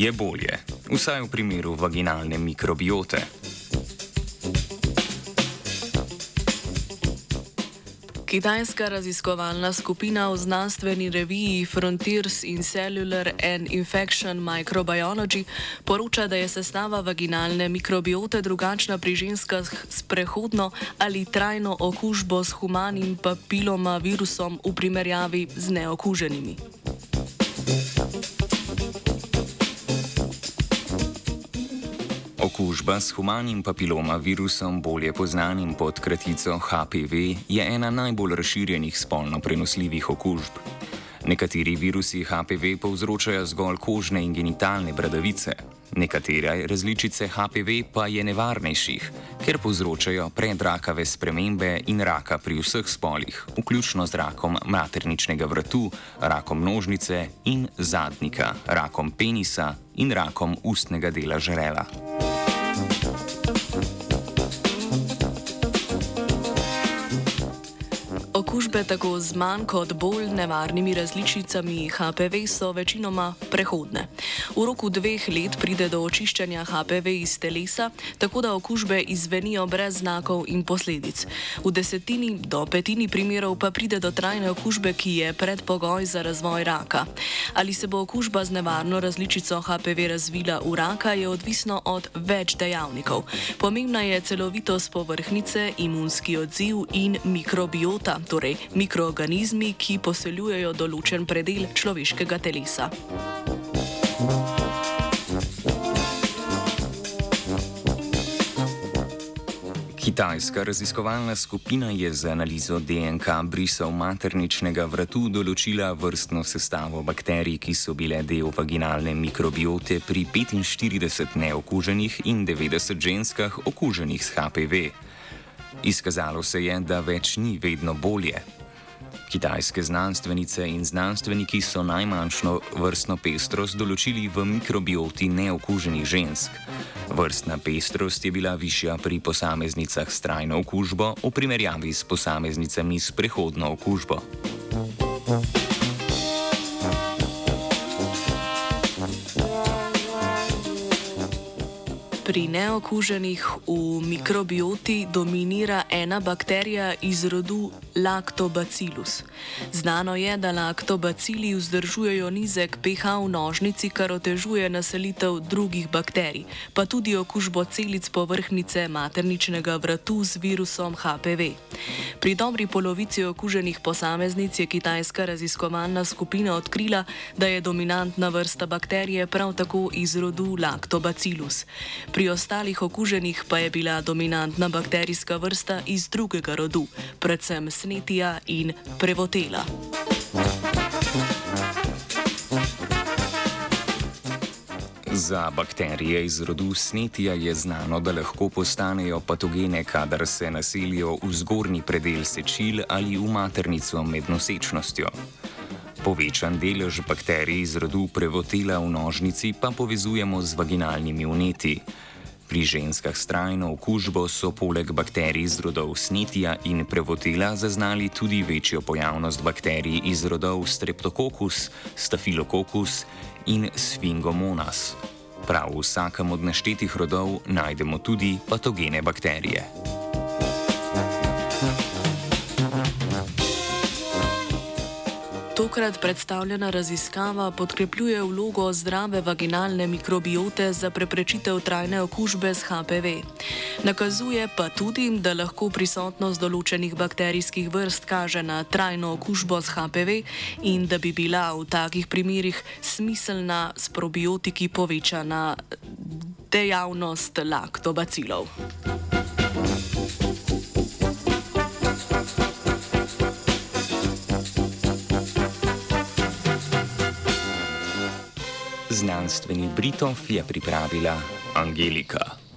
Je bolje, vsaj v primeru vaginalne mikrobiote. Kitajska raziskovalna skupina v znanstveni reviji Frontiers in Cellular and Infection Microbiology poroča, da je sestava vaginalne mikrobiote drugačna pri ženskah s prehodno ali trajno okužbo s humanim papiloma virusom v primerjavi z neokuženimi. Okužba s humanim papiloma virusom, bolje znanim pod kratico HPV, je ena najbolj razširjenih spolno prenosljivih okužb. Nekateri virusi HPV povzročajo zgolj kožne in genitalne bradavice, nekatere različice HPV pa je nevarnejših, ker povzročajo predrakave spremembe in raka pri vseh spolih, vključno z rakom materničnega vratu, rakom nožnice in zadnika, rakom penisa in rakom ustnega dela žrela. Okužbe tako z manj kot bolj nevarnimi različicami HPV so večinoma prehodne. V roku dveh let pride do očiščanja HPV iz telesa, tako da okužbe izvenijo brez znakov in posledic. V desetini do petini primerov pa pride do trajne okužbe, ki je predpogoj za razvoj raka. Ali se bo okužba z nevarno različico HPV razvila v raka, je odvisno od več dejavnikov. Pomembna je celovitost povrhnice, imunski odziv in mikrobiota, torej mikroorganizmi, ki poseljujejo določen predel človeškega telesa. Kitajska raziskovalna skupina je z analizo DNK brisov materničnega vratu določila vrstno sestavo bakterij, ki so bile del vaginalne mikrobiote pri 45 neokuženih in 90 ženskah okuženih s HPV. Izkazalo se je, da več ni vedno bolje. Kitajske znanstvenice in znanstveniki so najmanjšo vrstno pestrost določili v mikrobioti neokuženih žensk. Vrstna pestrost je bila višja pri posameznicah s trajno okužbo v primerjavi s posameznicami s prehodno okužbo. Pri neokuženih v mikrobioti dominira ena bakterija iz rodu Lactobacillus. Znano je, da laktobacili vzdržujejo nizek pH v nožnici, kar otežuje naselitev drugih bakterij, pa tudi okužbo celic povrhnice materničnega vratu z virusom HPV. Pri dobri polovici okuženih posameznic je kitajska raziskovalna skupina odkrila, da je dominantna vrsta bakterije prav tako iz rodu Lactobacillus. Pri ostalih okuženih pa je bila dominantna bakterijska vrsta iz drugega rodu, predvsem snetija in prevotela. Za bakterije iz rodu snetija je znano, da lahko postanejo patogene, kadar se naselijo v zgornji predel sečil ali v maternico med nosečnostjo. Povečan delež bakterij iz rodu prevotela v nožnici pa povezujemo z vaginalnimi uneti. Pri ženskah s trajno okužbo so poleg bakterij iz rodov snetija in prevotela zaznali tudi večjo pojavnost bakterij iz rodov streptokokus, stafilokokus in sfingomonas. Prav v vsakem od naštetih rodov najdemo tudi patogene bakterije. Tokrat predstavljena raziskava podkrepljuje vlogo zdrave vaginalne mikrobiote za preprečitev trajne okužbe s HPV. Nakazuje pa tudi, da lahko prisotnost določenih bakterijskih vrst kaže na trajno okužbo s HPV in da bi bila v takih primerih smiselna s probiotiki povečana dejavnost laktobacilov. Znanstveni Britov je pripravila Angelika.